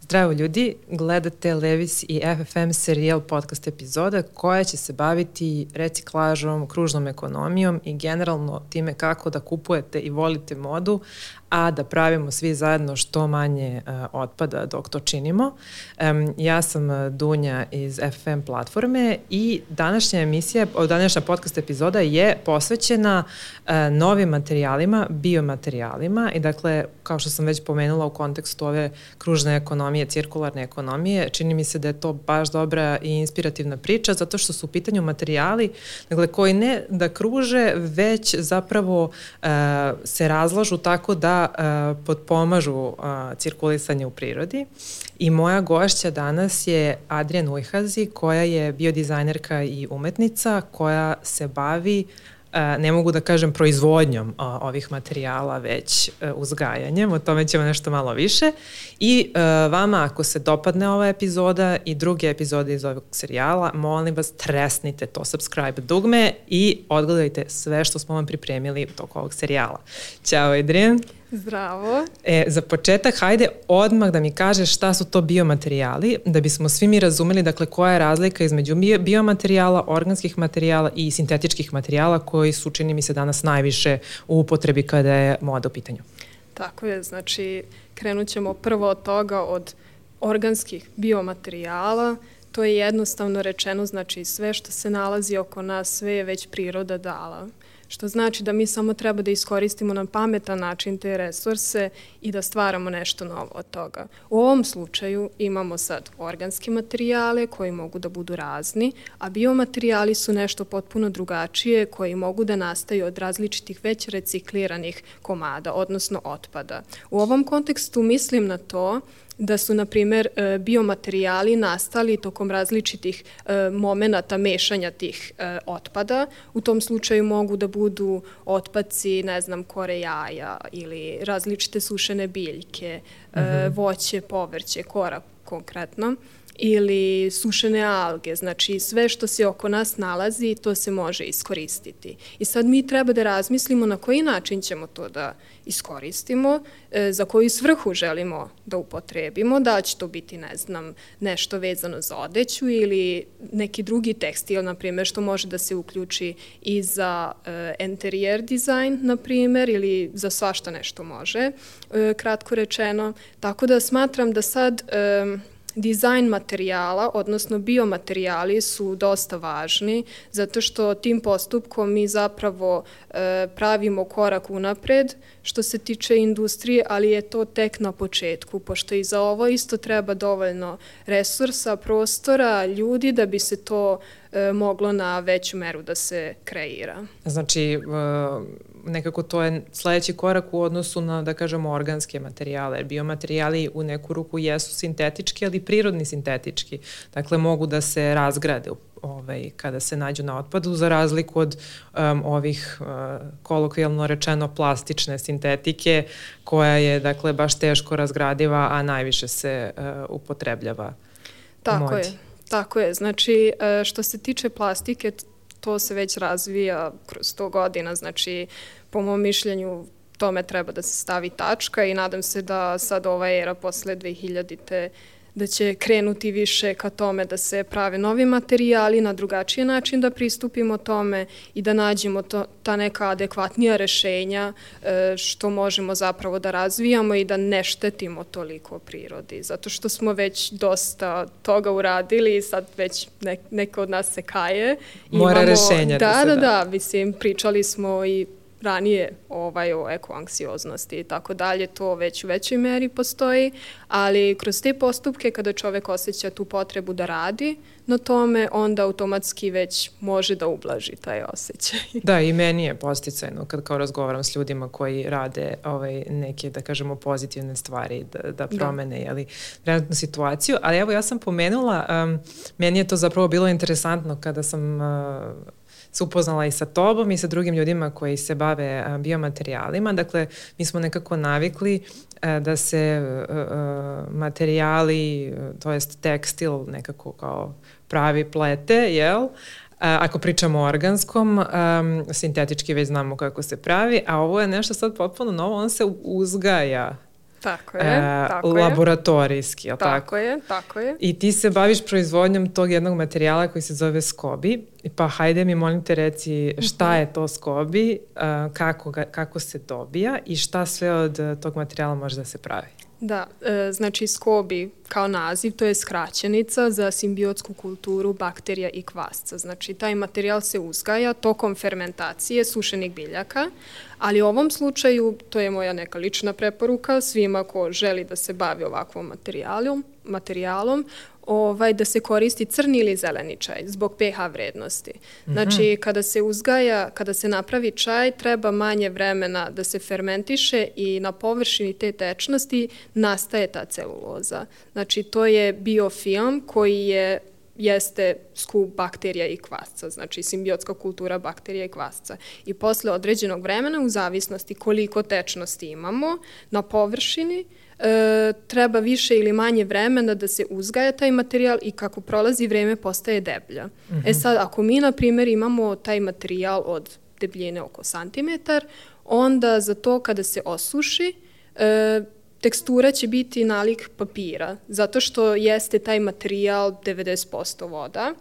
Zdravo ljudi, gledate Levis i FFM serijal podcast epizoda koja će se baviti reciklažom, kružnom ekonomijom i generalno time kako da kupujete i volite modu, a da pravimo svi zajedno što manje uh, otpada dok to činimo. Um, ja sam e, Dunja iz FM platforme i današnja emisija, današnja podcast epizoda je posvećena uh, novim materijalima, biomaterijalima i dakle, kao što sam već pomenula u kontekstu ove kružne ekonomije, cirkularne ekonomije, čini mi se da je to baš dobra i inspirativna priča zato što su u pitanju materijali dakle, koji ne da kruže, već zapravo uh, se razlažu tako da uh, potpomažu uh, cirkulisanje u prirodi. I moja gošća danas je Adrian Ujhazi, koja je biodizajnerka i umetnica, koja se bavi ne mogu da kažem proizvodnjom ovih materijala, već e, uzgajanjem, o tome ćemo nešto malo više. I e, vama, ako se dopadne ova epizoda i druge epizode iz ovog serijala, molim vas, tresnite to subscribe dugme i odgledajte sve što smo vam pripremili u toku ovog serijala. Ćao, Adrian. Zdravo. E, za početak, hajde odmah da mi kažeš šta su to biomaterijali, da bismo svi mi razumeli dakle, koja je razlika između biomaterijala, organskih materijala i sintetičkih materijala koji su, čini mi se, danas najviše u upotrebi kada je moda u pitanju. Tako je, znači krenut ćemo prvo od toga od organskih biomaterijala, to je jednostavno rečeno, znači sve što se nalazi oko nas, sve je već priroda dala što znači da mi samo treba da iskoristimo na pametan način te resurse i da stvaramo nešto novo od toga. U ovom slučaju imamo sad organske materijale koji mogu da budu razni, a biomaterijali su nešto potpuno drugačije koji mogu da nastaju od različitih već recikliranih komada, odnosno otpada. U ovom kontekstu mislim na to da su, na primer, e, biomaterijali nastali tokom različitih e, momenata mešanja tih e, otpada. U tom slučaju mogu da budu otpaci, ne znam, kore jaja ili različite sušene biljke, mm -hmm. voće, povrće, kora konkretno ili sušene alge, znači sve što se oko nas nalazi, to se može iskoristiti. I sad mi treba da razmislimo na koji način ćemo to da iskoristimo, e, za koju svrhu želimo da upotrebimo, da će to biti, ne znam, nešto vezano za odeću ili neki drugi tekstil, na primjer, što može da se uključi i za e, interijer dizajn, na primjer, ili za svašta nešto može, kratko rečeno. Tako da smatram da sad... E, Dizajn materijala, odnosno biomaterijali su dosta važni zato što tim postupkom mi zapravo e, pravimo korak unapred što se tiče industrije, ali je to tek na početku, pošto i za ovo isto treba dovoljno resursa, prostora, ljudi da bi se to e, moglo na veću meru da se kreira. Znači, e, nekako to je sledeći korak u odnosu na, da kažemo, organske materijale. Biomaterijali u neku ruku jesu sintetički, ali prirodni sintetički. Dakle, mogu da se razgrade ovaj, kada se nađu na otpadu, za razliku od um, ovih, uh, kolokvijalno rečeno, plastične sintetike, koja je, dakle, baš teško razgradiva, a najviše se uh, upotrebljava Tako u modi. je. Tako je, znači uh, što se tiče plastike, to se već razvija kroz 100 godina, znači po mom mišljenju tome treba da se stavi tačka i nadam se da sad ova era posle 2000-te da će krenuti više ka tome da se prave novi materijali na drugačiji način da pristupimo tome i da nađemo to, ta neka adekvatnija rešenja e, što možemo zapravo da razvijamo i da ne štetimo toliko prirodi. Zato što smo već dosta toga uradili i sad već ne, neko od nas se kaje. Mora Imamo, rešenja da, da se da. Da, da, mislim, pričali smo i ranije ovaj, o ekoanksioznosti i tako dalje, to već u većoj meri postoji, ali kroz te postupke kada čovek osjeća tu potrebu da radi na tome, onda automatski već može da ublaži taj osjećaj. Da, i meni je posticajno kad kao razgovaram s ljudima koji rade ovaj, neke, da kažemo, pozitivne stvari da, da, da. promene da. jeli, trenutnu situaciju, ali evo ja sam pomenula, um, meni je to zapravo bilo interesantno kada sam uh, se upoznala i sa tobom i sa drugim ljudima koji se bave biomaterijalima. Dakle, mi smo nekako navikli da se materijali, to jest tekstil nekako kao pravi plete, jel? Ako pričamo o organskom, um, sintetički već znamo kako se pravi, a ovo je nešto sad potpuno novo, on se uzgaja Tako je, e, tako laboratorijski, je tako? Tako je, tako je. I ti se baviš proizvodnjom tog jednog materijala koji se zove skobi, pa hajde mi molim te reci šta je to skobi, kako, ga, kako se dobija i šta sve od tog materijala može da se pravi. Da, e, znači SCOBI kao naziv, to je skraćenica za simbiotsku kulturu bakterija i kvasca. Znači, taj materijal se uzgaja tokom fermentacije sušenih biljaka, ali u ovom slučaju, to je moja neka lična preporuka svima ko želi da se bavi ovakvom materijalom, materijalom ovaj, da se koristi crni ili zeleni čaj zbog pH vrednosti. Znači, mm -hmm. kada se uzgaja, kada se napravi čaj, treba manje vremena da se fermentiše i na površini te tečnosti nastaje ta celuloza. Znači, to je biofilm koji je jeste skup bakterija i kvasca, znači simbiotska kultura bakterija i kvasca. I posle određenog vremena, u zavisnosti koliko tečnosti imamo na površini, e, treba više ili manje vremena da se uzgaja taj materijal i kako prolazi vreme postaje deblja. Mm -hmm. E mhm. sad, ako mi, na primjer, imamo taj materijal od debljine oko santimetar, onda za to kada se osuši, e, tekstura će biti nalik papira, zato što jeste taj materijal 90% voda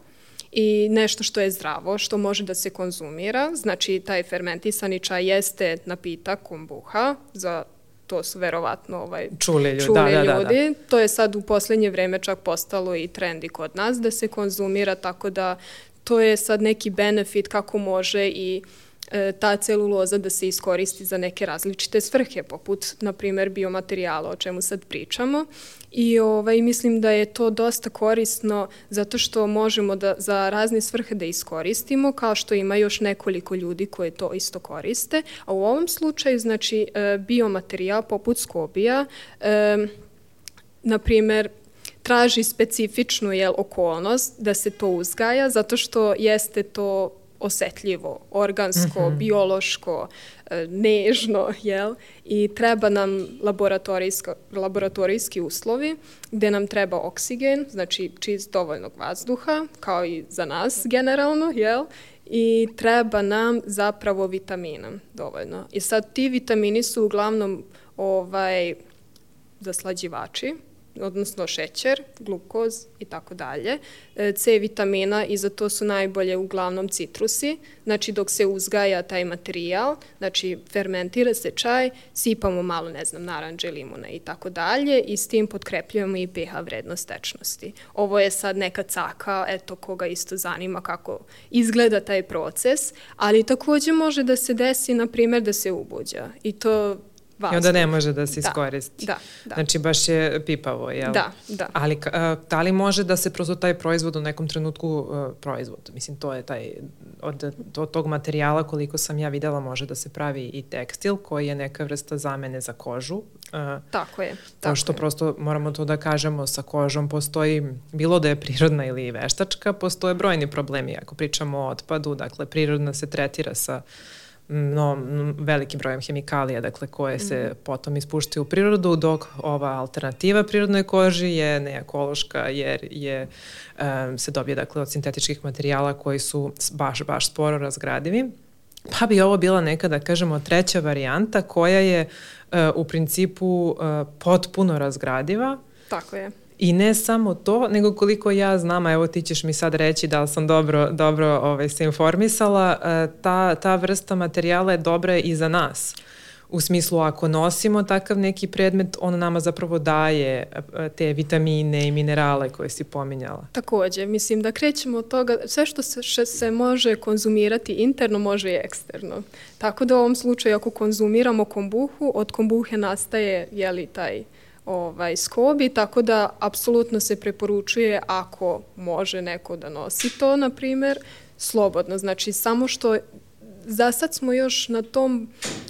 i nešto što je zdravo, što može da se konzumira. Znači, taj fermentisani čaj jeste napitak kombuha za to su verovatno ovaj, čuli, ljudi. čuli da, da, ljudi. Da, da. To je sad u poslednje vreme čak postalo i trendi kod nas da se konzumira, tako da to je sad neki benefit kako može i e, ta celuloza da se iskoristi za neke različite svrhe, poput, na primer, biomaterijala, o čemu sad pričamo. I ovaj, mislim da je to dosta korisno zato što možemo da za razne svrhe da iskoristimo, kao što ima još nekoliko ljudi koje to isto koriste. A u ovom slučaju, znači, e, biomaterijal poput skobija, e, na primer, traži specifičnu jel, okolnost da se to uzgaja, zato što jeste to osetljivo, organsko, mm -hmm. biološko, e, nežno, jel? I treba nam laboratorijski uslovi gde nam treba oksigen, znači čist dovoljnog vazduha, kao i za nas generalno, jel? I treba nam zapravo vitamina dovoljno. I sad ti vitamini su uglavnom ovaj, zaslađivači, odnosno šećer, glukoz i tako dalje. E, C vitamina i za to su najbolje uglavnom citrusi. Znači dok se uzgaja taj materijal, znači fermentira se čaj, sipamo malo, ne znam, naranđe, limune i tako dalje i s tim potkrepljujemo i pH vrednost tečnosti. Ovo je sad neka caka, eto koga isto zanima kako izgleda taj proces, ali takođe može da se desi, na primer, da se ubuđa. I to vazduh. I onda ne može da se da, iskoristi. Da, da. Znači baš je pipavo, jel? Da, da. Ali da li može da se prosto taj proizvod u nekom trenutku uh, proizvod? Mislim, to je taj, od, od tog materijala koliko sam ja videla može da se pravi i tekstil koji je neka vrsta zamene za kožu. Uh, tako je. Tako što je. prosto moramo to da kažemo sa kožom postoji, bilo da je prirodna ili veštačka, postoje brojni problemi. Ako pričamo o otpadu, dakle prirodna se tretira sa uh, no, velikim brojem hemikalija, dakle, koje se mm. potom ispuštaju u prirodu, dok ova alternativa prirodnoj koži je neekološka jer je, um, se dobije dakle, od sintetičkih materijala koji su baš, baš sporo razgradivi. Pa bi ovo bila neka, da kažemo, treća varijanta koja je uh, u principu uh, potpuno razgradiva. Tako je. I ne samo to, nego koliko ja znam, a evo ti ćeš mi sad reći da li sam dobro, dobro ovaj, se informisala, e, ta, ta vrsta materijala je dobra i za nas. U smislu, ako nosimo takav neki predmet, on nama zapravo daje e, te vitamine i minerale koje si pominjala. Takođe, mislim da krećemo od toga, sve što se, što se može konzumirati interno, može i eksterno. Tako da u ovom slučaju, ako konzumiramo kombuhu, od kombuhe nastaje, jeli, taj ovaj, skobi, tako da apsolutno se preporučuje ako može neko da nosi to, na primer, slobodno. Znači, samo što za sad smo još na tom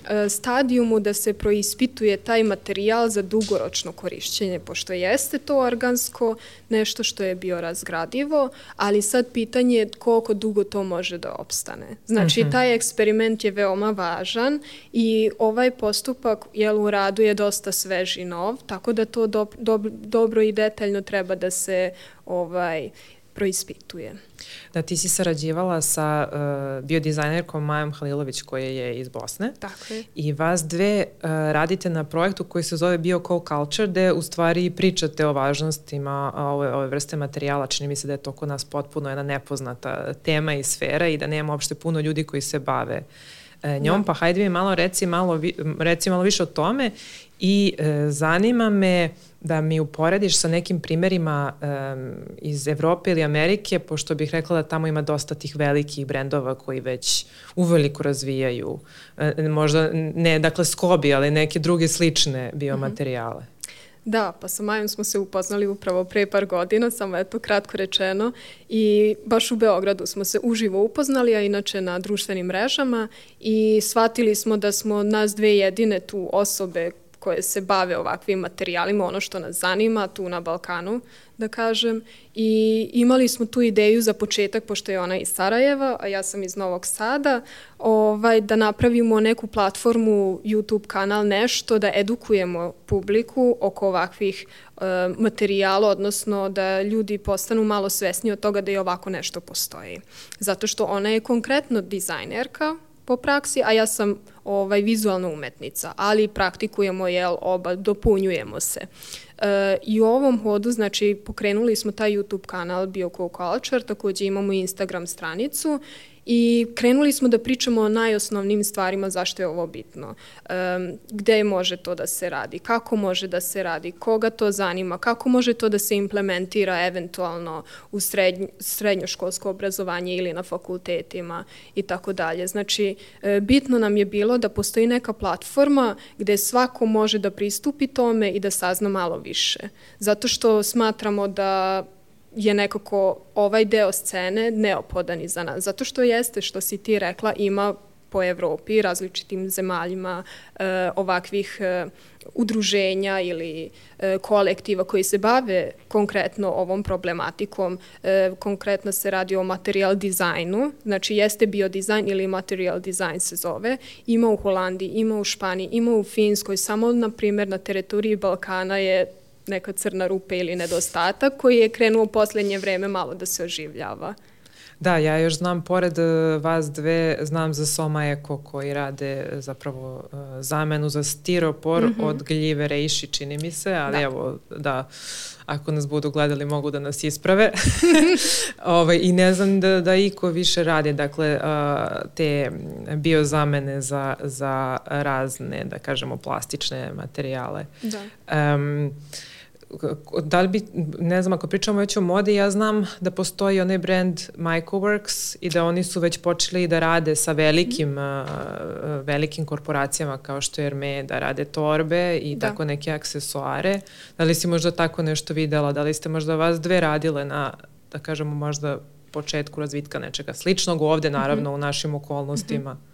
e, stadijumu da se proispituje taj materijal za dugoročno korišćenje, pošto jeste to organsko, nešto što je bio razgradivo, ali sad pitanje je koliko dugo to može da opstane. Znači, mhm. taj eksperiment je veoma važan i ovaj postupak jel, u radu je dosta svež i nov, tako da to do, do, dobro i detaljno treba da se ovaj, proispituje. Da, ti si sarađivala sa uh, biodizajnerkom Majom Halilović koja je iz Bosne. Tako je. I vas dve uh, radite na projektu koji se zove Bio Co-Culture, gde u stvari pričate o važnostima ove, ove vrste materijala. Čini mi se da je to kod nas potpuno jedna nepoznata tema i sfera i da nema uopšte puno ljudi koji se bave uh, njom, da. pa hajde mi malo reci malo, vi, reci malo više o tome i e, zanima me da mi uporediš sa nekim primerima um, iz Evrope ili Amerike, pošto bih rekla da tamo ima dosta tih velikih brendova koji već uveliko razvijaju, e, možda ne dakle skobi, ali neke druge slične biomaterijale. Mm -hmm. Da, pa sa Majom smo se upoznali upravo pre par godina, samo eto kratko rečeno i baš u Beogradu smo se uživo upoznali, a inače na društvenim mrežama i shvatili smo da smo nas dve jedine tu osobe koje se bave ovakvim materijalima, ono što nas zanima tu na Balkanu, da kažem. I imali smo tu ideju za početak, pošto je ona iz Sarajeva, a ja sam iz Novog Sada, ovaj, da napravimo neku platformu, YouTube kanal, nešto, da edukujemo publiku oko ovakvih e, materijala, odnosno da ljudi postanu malo svesni od toga da je ovako nešto postoji. Zato što ona je konkretno dizajnerka, po praksi, a ja sam ovaj, vizualna umetnica, ali praktikujemo, jel, oba, dopunjujemo se. E, I u ovom hodu, znači, pokrenuli smo taj YouTube kanal BioCo Culture, takođe imamo Instagram stranicu i krenuli smo da pričamo o najosnovnim stvarima zašto je ovo bitno. Um, gde može to da se radi, kako može da se radi, koga to zanima, kako može to da se implementira eventualno u srednj, srednjoškolsko obrazovanje ili na fakultetima i tako dalje. Znači, e, bitno nam je bilo da postoji neka platforma gde svako može da pristupi tome i da sazna malo više. Zato što smatramo da je nekako ovaj deo scene neophodan i za nas. Zato što jeste, što si ti rekla, ima po Evropi, različitim zemaljima e, ovakvih e, udruženja ili e, kolektiva koji se bave konkretno ovom problematikom. E, konkretno se radi o material dizajnu, znači jeste biodizajn ili material dizajn se zove. Ima u Holandiji, ima u Španiji, ima u Finskoj, samo na primjer na teritoriji Balkana je neka crna rupa ili nedostatak koji je krenuo u poslednje vreme malo da se oživljava. Da, ja još znam, pored e, vas dve, znam za Soma Eko koji rade zapravo e, zamenu za stiropor mm -hmm. od gljive rejši, čini mi se, ali da. evo, da, ako nas budu gledali mogu da nas isprave. ovaj, I ne znam da, da iko više radi, dakle, te biozamene za, za razne, da kažemo, plastične materijale. Da. Um, da li bi, ne znam, ako pričamo već o modi, ja znam da postoji onaj brand Mycoworks i da oni su već počeli da rade sa velikim, mm. uh, velikim korporacijama kao što je Hermé, da rade torbe i da. tako neke aksesuare. Da li si možda tako nešto videla? Da li ste možda vas dve radile na, da kažemo, možda početku razvitka nečega sličnog ovde, naravno, mm -hmm. u našim okolnostima? Mm -hmm.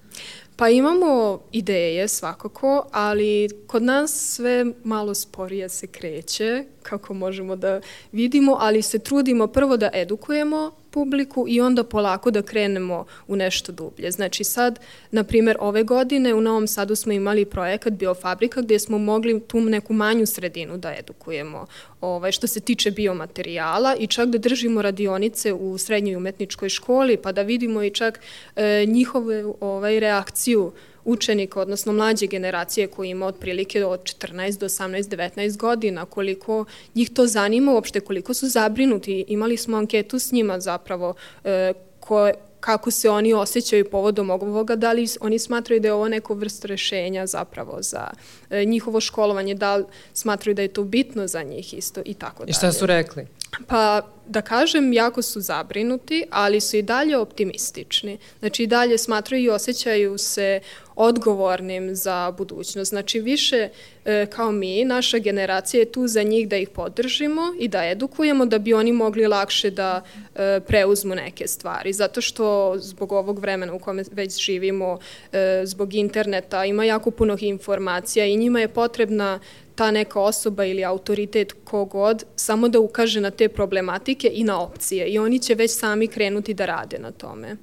Pa imamo ideje svakako, ali kod nas sve malo sporije se kreće, kako možemo da vidimo, ali se trudimo prvo da edukujemo publiku i onda polako da krenemo u nešto dublje. Znači sad, na primjer, ove godine u Novom Sadu smo imali projekat Biofabrika gdje smo mogli tu neku manju sredinu da edukujemo ovaj, što se tiče biomaterijala i čak da držimo radionice u srednjoj umetničkoj školi pa da vidimo i čak e, njihove ovaj, reakciju učenika, odnosno mlađe generacije koji ima otprilike od 14 do 18, 19 godina, koliko njih to zanima uopšte, koliko su zabrinuti. Imali smo anketu s njima zapravo e, koje, kako se oni osjećaju povodom ovoga, da li oni smatraju da je ovo neko vrst rešenja zapravo za e, njihovo školovanje, da li smatraju da je to bitno za njih isto i tako dalje. I šta su rekli? Pa da kažem, jako su zabrinuti, ali su i dalje optimistični. Znači i dalje smatraju i osjećaju se odgovornim za budućnost. Znači više e, kao mi, naša generacija je tu za njih da ih podržimo i da edukujemo da bi oni mogli lakše da e, preuzmu neke stvari. Zato što zbog ovog vremena u kome već živimo, e, zbog interneta ima jako puno informacija i njima je potrebna ta neka osoba ili autoritet kogod samo da ukaže na te problematike i na opcije i oni će već sami krenuti da rade na tome.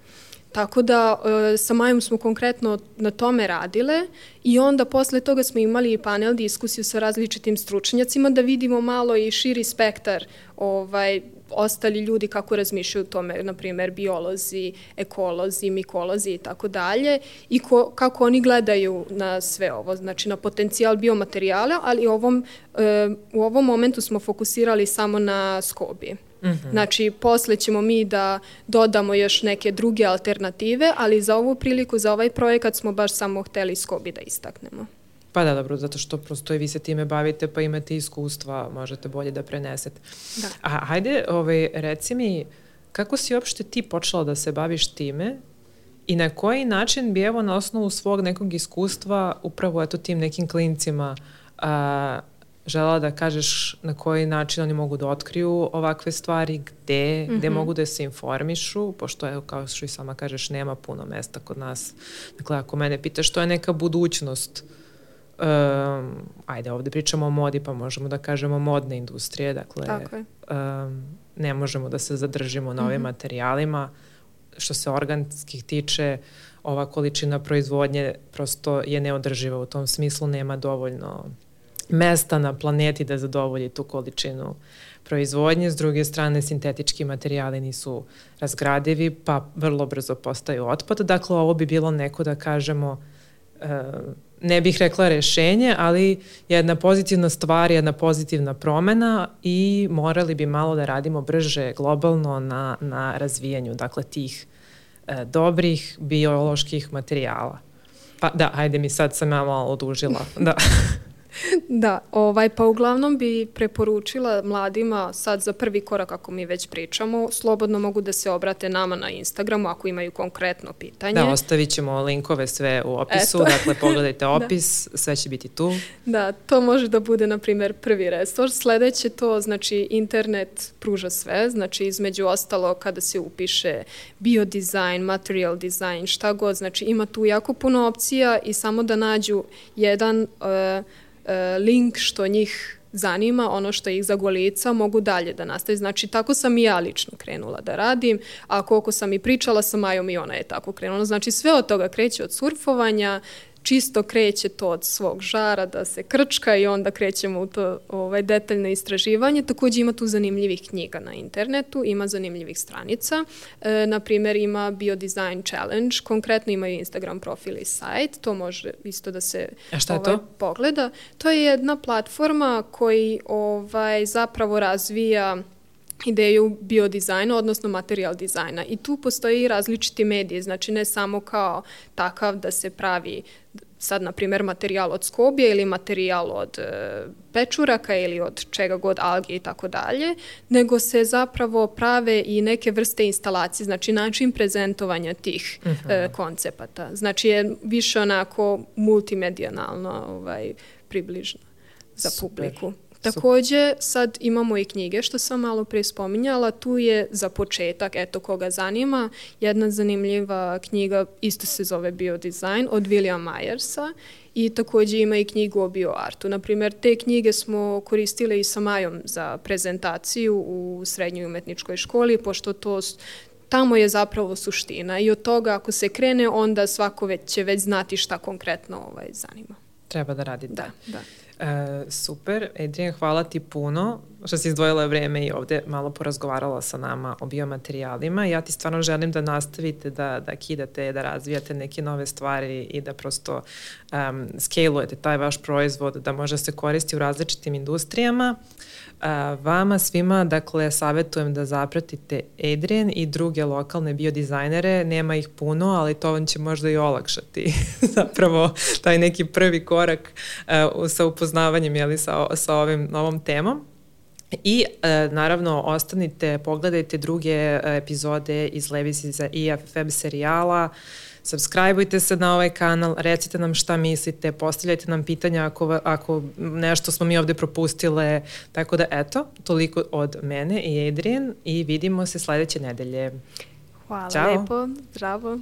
Tako da e, sa Majom smo konkretno na tome radile i onda posle toga smo imali panel diskusiju sa različitim stručnjacima da vidimo malo i širi spektar ovaj, ostali ljudi kako razmišljaju o tome, na primjer biolozi, ekolozi, mikolozi i tako dalje i ko, kako oni gledaju na sve ovo, znači na potencijal biomaterijala, ali ovom, e, u ovom momentu smo fokusirali samo na skobi. Mm -hmm. Znači, posle ćemo mi da dodamo još neke druge alternative, ali za ovu priliku, za ovaj projekat smo baš samo hteli skobi da istaknemo. Pa da, dobro, zato što prosto i vi se time bavite, pa imate iskustva, možete bolje da prenesete. Da. A hajde, ovaj, reci mi, kako si uopšte ti počela da se baviš time i na koji način bi evo na osnovu svog nekog iskustva upravo eto tim nekim klincima a, žela da kažeš na koji način oni mogu da otkriju ovakve stvari, gde, mm -hmm. gde mhm. mogu da se informišu, pošto evo kao što i sama kažeš nema puno mesta kod nas. Dakle, ako mene pitaš što je neka budućnost um, ajde ovde pričamo o modi pa možemo da kažemo modne industrije, dakle Tako je. Um, ne možemo da se zadržimo na ovim mm -hmm. materijalima. Što se organskih tiče, ova količina proizvodnje prosto je neodrživa u tom smislu, nema dovoljno mesta na planeti da zadovolji tu količinu proizvodnje. S druge strane, sintetički materijali nisu razgradivi, pa vrlo brzo postaju otpad. Dakle, ovo bi bilo neko, da kažemo, uh, ne bih rekla rešenje, ali jedna pozitivna stvar, jedna pozitivna promena i morali bi malo da radimo brže globalno na, na razvijanju dakle, tih e, dobrih bioloških materijala. Pa da, ajde mi sad sam ja malo odužila. Da. Da, ovaj, pa uglavnom bi preporučila mladima sad za prvi korak ako mi već pričamo, slobodno mogu da se obrate nama na Instagramu ako imaju konkretno pitanje. Da, ostavit ćemo linkove sve u opisu, Eto. dakle pogledajte da. opis, da. sve će biti tu. Da, to može da bude na primer prvi resurs. Sledeće to, znači internet pruža sve, znači između ostalo kada se upiše biodizajn, material design, šta god, znači ima tu jako puno opcija i samo da nađu jedan uh, link što njih zanima, ono što ih zagolica, mogu dalje da nastavi. Znači, tako sam i ja lično krenula da radim, a koliko sam i pričala sa Majom i ona je tako krenula. Znači, sve od toga kreće od surfovanja, čisto kreće to od svog žara da se krčka i onda krećemo u to ovaj, detaljno istraživanje. Takođe ima tu zanimljivih knjiga na internetu, ima zanimljivih stranica. E, naprimer ima Biodesign Challenge, konkretno imaju Instagram profil i sajt, to može isto da se A šta je ovaj, to? pogleda. To je jedna platforma koji ovaj, zapravo razvija ideju biodizajna, odnosno material dizajna. I tu postoji različiti mediji, znači ne samo kao takav da se pravi sad, na primer, materijal od skobije ili materijal od e, pečuraka ili od čega god alge i tako dalje, nego se zapravo prave i neke vrste instalacije, znači način prezentovanja tih uh -huh. e, koncepata. Znači je više onako multimedijalno ovaj, približno za Super. publiku. Takođe, sad imamo i knjige, što sam malo pre spominjala, tu je za početak, eto koga zanima, jedna zanimljiva knjiga, isto se zove Biodizajn, od William Myersa i takođe ima i knjigu o bioartu. Naprimer, te knjige smo koristile i sa Majom za prezentaciju u srednjoj umetničkoj školi, pošto to tamo je zapravo suština i od toga ako se krene, onda svako već će već znati šta konkretno ovaj, zanima. Treba da radi. Da, da. E, super, Adrian, hvala ti puno što si izdvojila vreme i ovde malo porazgovarala sa nama o biomaterijalima. Ja ti stvarno želim da nastavite da, da kidate, da razvijate neke nove stvari i da prosto um, scalujete taj vaš proizvod, da može se koristi u različitim industrijama. Uh, vama svima, dakle, savjetujem da zapratite Adrian i druge lokalne biodizajnere. Nema ih puno, ali to vam će možda i olakšati zapravo taj neki prvi korak uh, sa upoznavanjem jeli, sa, sa ovim, ovom temom. I e, naravno ostanite, pogledajte druge e, epizode iz Levisiza i FFM serijala, subscribeujte se na ovaj kanal, recite nam šta mislite, postavljajte nam pitanja ako, ako nešto smo mi ovde propustile. Tako da eto, toliko od mene i Adrian i vidimo se sledeće nedelje. Hvala Ćao. lepo, zdravo.